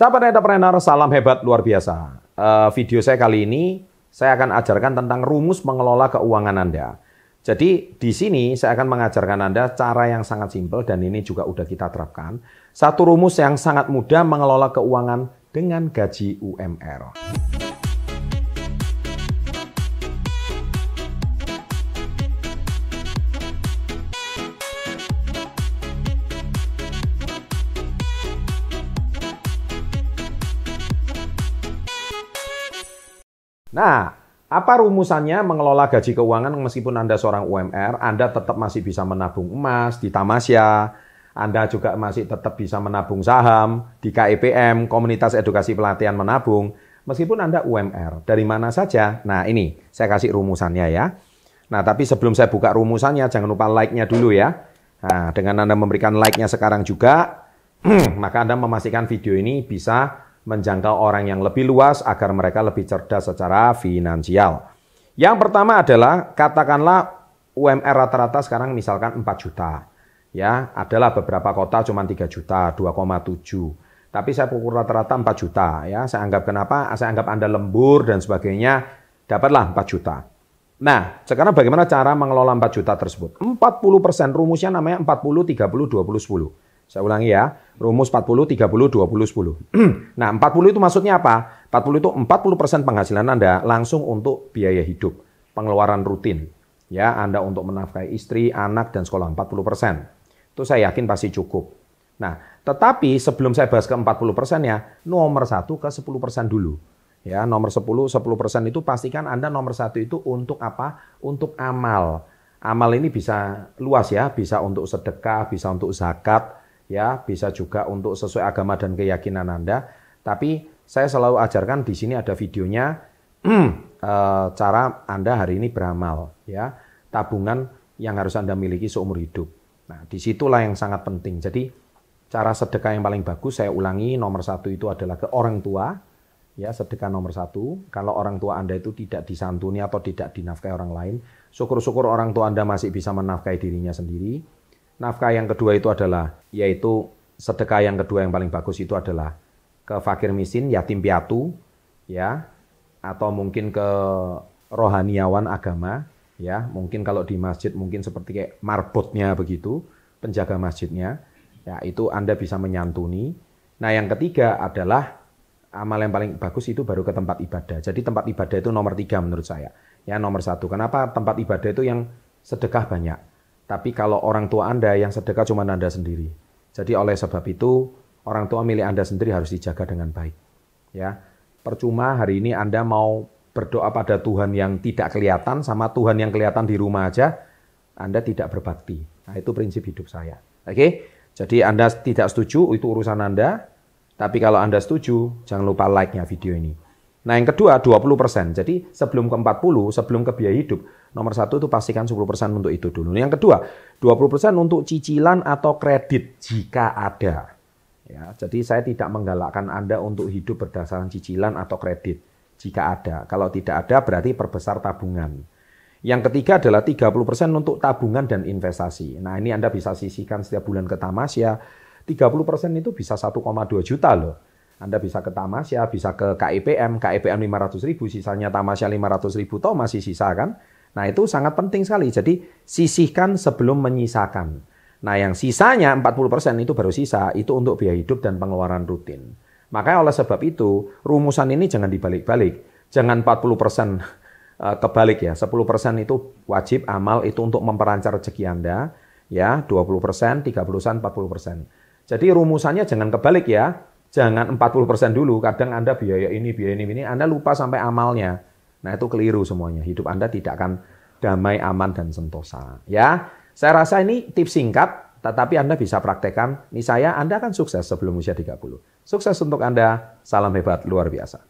Sahabat entrepreneur, salam hebat luar biasa. Uh, video saya kali ini, saya akan ajarkan tentang rumus mengelola keuangan Anda. Jadi di sini saya akan mengajarkan Anda cara yang sangat simpel dan ini juga udah kita terapkan. Satu rumus yang sangat mudah mengelola keuangan dengan gaji UMR. Nah, apa rumusannya mengelola gaji keuangan meskipun Anda seorang UMR, Anda tetap masih bisa menabung emas di Tamasya, Anda juga masih tetap bisa menabung saham di KEPM, Komunitas Edukasi Pelatihan Menabung, meskipun Anda UMR. Dari mana saja? Nah ini, saya kasih rumusannya ya. Nah tapi sebelum saya buka rumusannya, jangan lupa like-nya dulu ya. Nah, dengan Anda memberikan like-nya sekarang juga, maka Anda memastikan video ini bisa menjangkau orang yang lebih luas agar mereka lebih cerdas secara finansial. Yang pertama adalah katakanlah UMR rata-rata sekarang misalkan 4 juta. Ya, adalah beberapa kota cuma 3 juta, 2,7. Tapi saya pukul rata-rata 4 juta ya. Saya anggap kenapa? Saya anggap Anda lembur dan sebagainya, dapatlah 4 juta. Nah, sekarang bagaimana cara mengelola 4 juta tersebut? 40% rumusnya namanya 40 30 20 10. Saya ulangi ya, rumus 40, 30, 20, 10. nah, 40 itu maksudnya apa? 40 itu 40% penghasilan Anda langsung untuk biaya hidup, pengeluaran rutin. Ya, Anda untuk menafkahi istri, anak, dan sekolah 40%. Itu saya yakin pasti cukup. Nah, tetapi sebelum saya bahas ke 40% ya, nomor satu ke 10% dulu. Ya, nomor 10, 10% itu pastikan Anda nomor satu itu untuk apa? Untuk amal. Amal ini bisa luas ya, bisa untuk sedekah, bisa untuk zakat, ya bisa juga untuk sesuai agama dan keyakinan Anda. Tapi saya selalu ajarkan di sini ada videonya eh, cara Anda hari ini beramal, ya tabungan yang harus Anda miliki seumur hidup. Nah, di situlah yang sangat penting. Jadi cara sedekah yang paling bagus saya ulangi nomor satu itu adalah ke orang tua, ya sedekah nomor satu. Kalau orang tua Anda itu tidak disantuni atau tidak dinafkahi orang lain, syukur-syukur orang tua Anda masih bisa menafkahi dirinya sendiri Nafkah yang kedua itu adalah yaitu sedekah yang kedua yang paling bagus itu adalah ke fakir miskin, yatim piatu, ya, atau mungkin ke rohaniawan agama, ya, mungkin kalau di masjid mungkin seperti kayak marbotnya begitu, penjaga masjidnya, ya itu Anda bisa menyantuni. Nah yang ketiga adalah amal yang paling bagus itu baru ke tempat ibadah. Jadi tempat ibadah itu nomor tiga menurut saya. Ya nomor satu. Kenapa tempat ibadah itu yang sedekah banyak? Tapi kalau orang tua Anda yang sedekah cuma Anda sendiri. Jadi oleh sebab itu orang tua milik Anda sendiri harus dijaga dengan baik. Ya. Percuma hari ini Anda mau berdoa pada Tuhan yang tidak kelihatan sama Tuhan yang kelihatan di rumah aja, Anda tidak berbakti. Nah, itu prinsip hidup saya. Oke? Jadi Anda tidak setuju itu urusan Anda, tapi kalau Anda setuju, jangan lupa like-nya video ini. Nah yang kedua 20%. Jadi sebelum ke 40, sebelum ke biaya hidup, nomor satu itu pastikan 10% untuk itu dulu. Yang kedua 20% untuk cicilan atau kredit jika ada. Ya, jadi saya tidak menggalakkan Anda untuk hidup berdasarkan cicilan atau kredit jika ada. Kalau tidak ada berarti perbesar tabungan. Yang ketiga adalah 30% untuk tabungan dan investasi. Nah ini Anda bisa sisihkan setiap bulan ke Tamasya. 30% itu bisa 1,2 juta loh. Anda bisa ke Tamasya, bisa ke KIPM, KIPM 500 ribu, sisanya Tamasya 500 ribu, toh masih sisa kan? Nah itu sangat penting sekali. Jadi sisihkan sebelum menyisakan. Nah yang sisanya 40% itu baru sisa, itu untuk biaya hidup dan pengeluaran rutin. Makanya oleh sebab itu, rumusan ini jangan dibalik-balik. Jangan 40% eh, kebalik ya, 10% itu wajib amal itu untuk memperancar rezeki Anda, ya 20%, 30%, 40%. Jadi rumusannya jangan kebalik ya, Jangan 40% dulu, kadang Anda biaya ini, biaya ini, ini, Anda lupa sampai amalnya. Nah itu keliru semuanya. Hidup Anda tidak akan damai, aman, dan sentosa. Ya, saya rasa ini tips singkat, tetapi Anda bisa praktekkan. Ini saya, Anda akan sukses sebelum usia 30. Sukses untuk Anda, salam hebat luar biasa.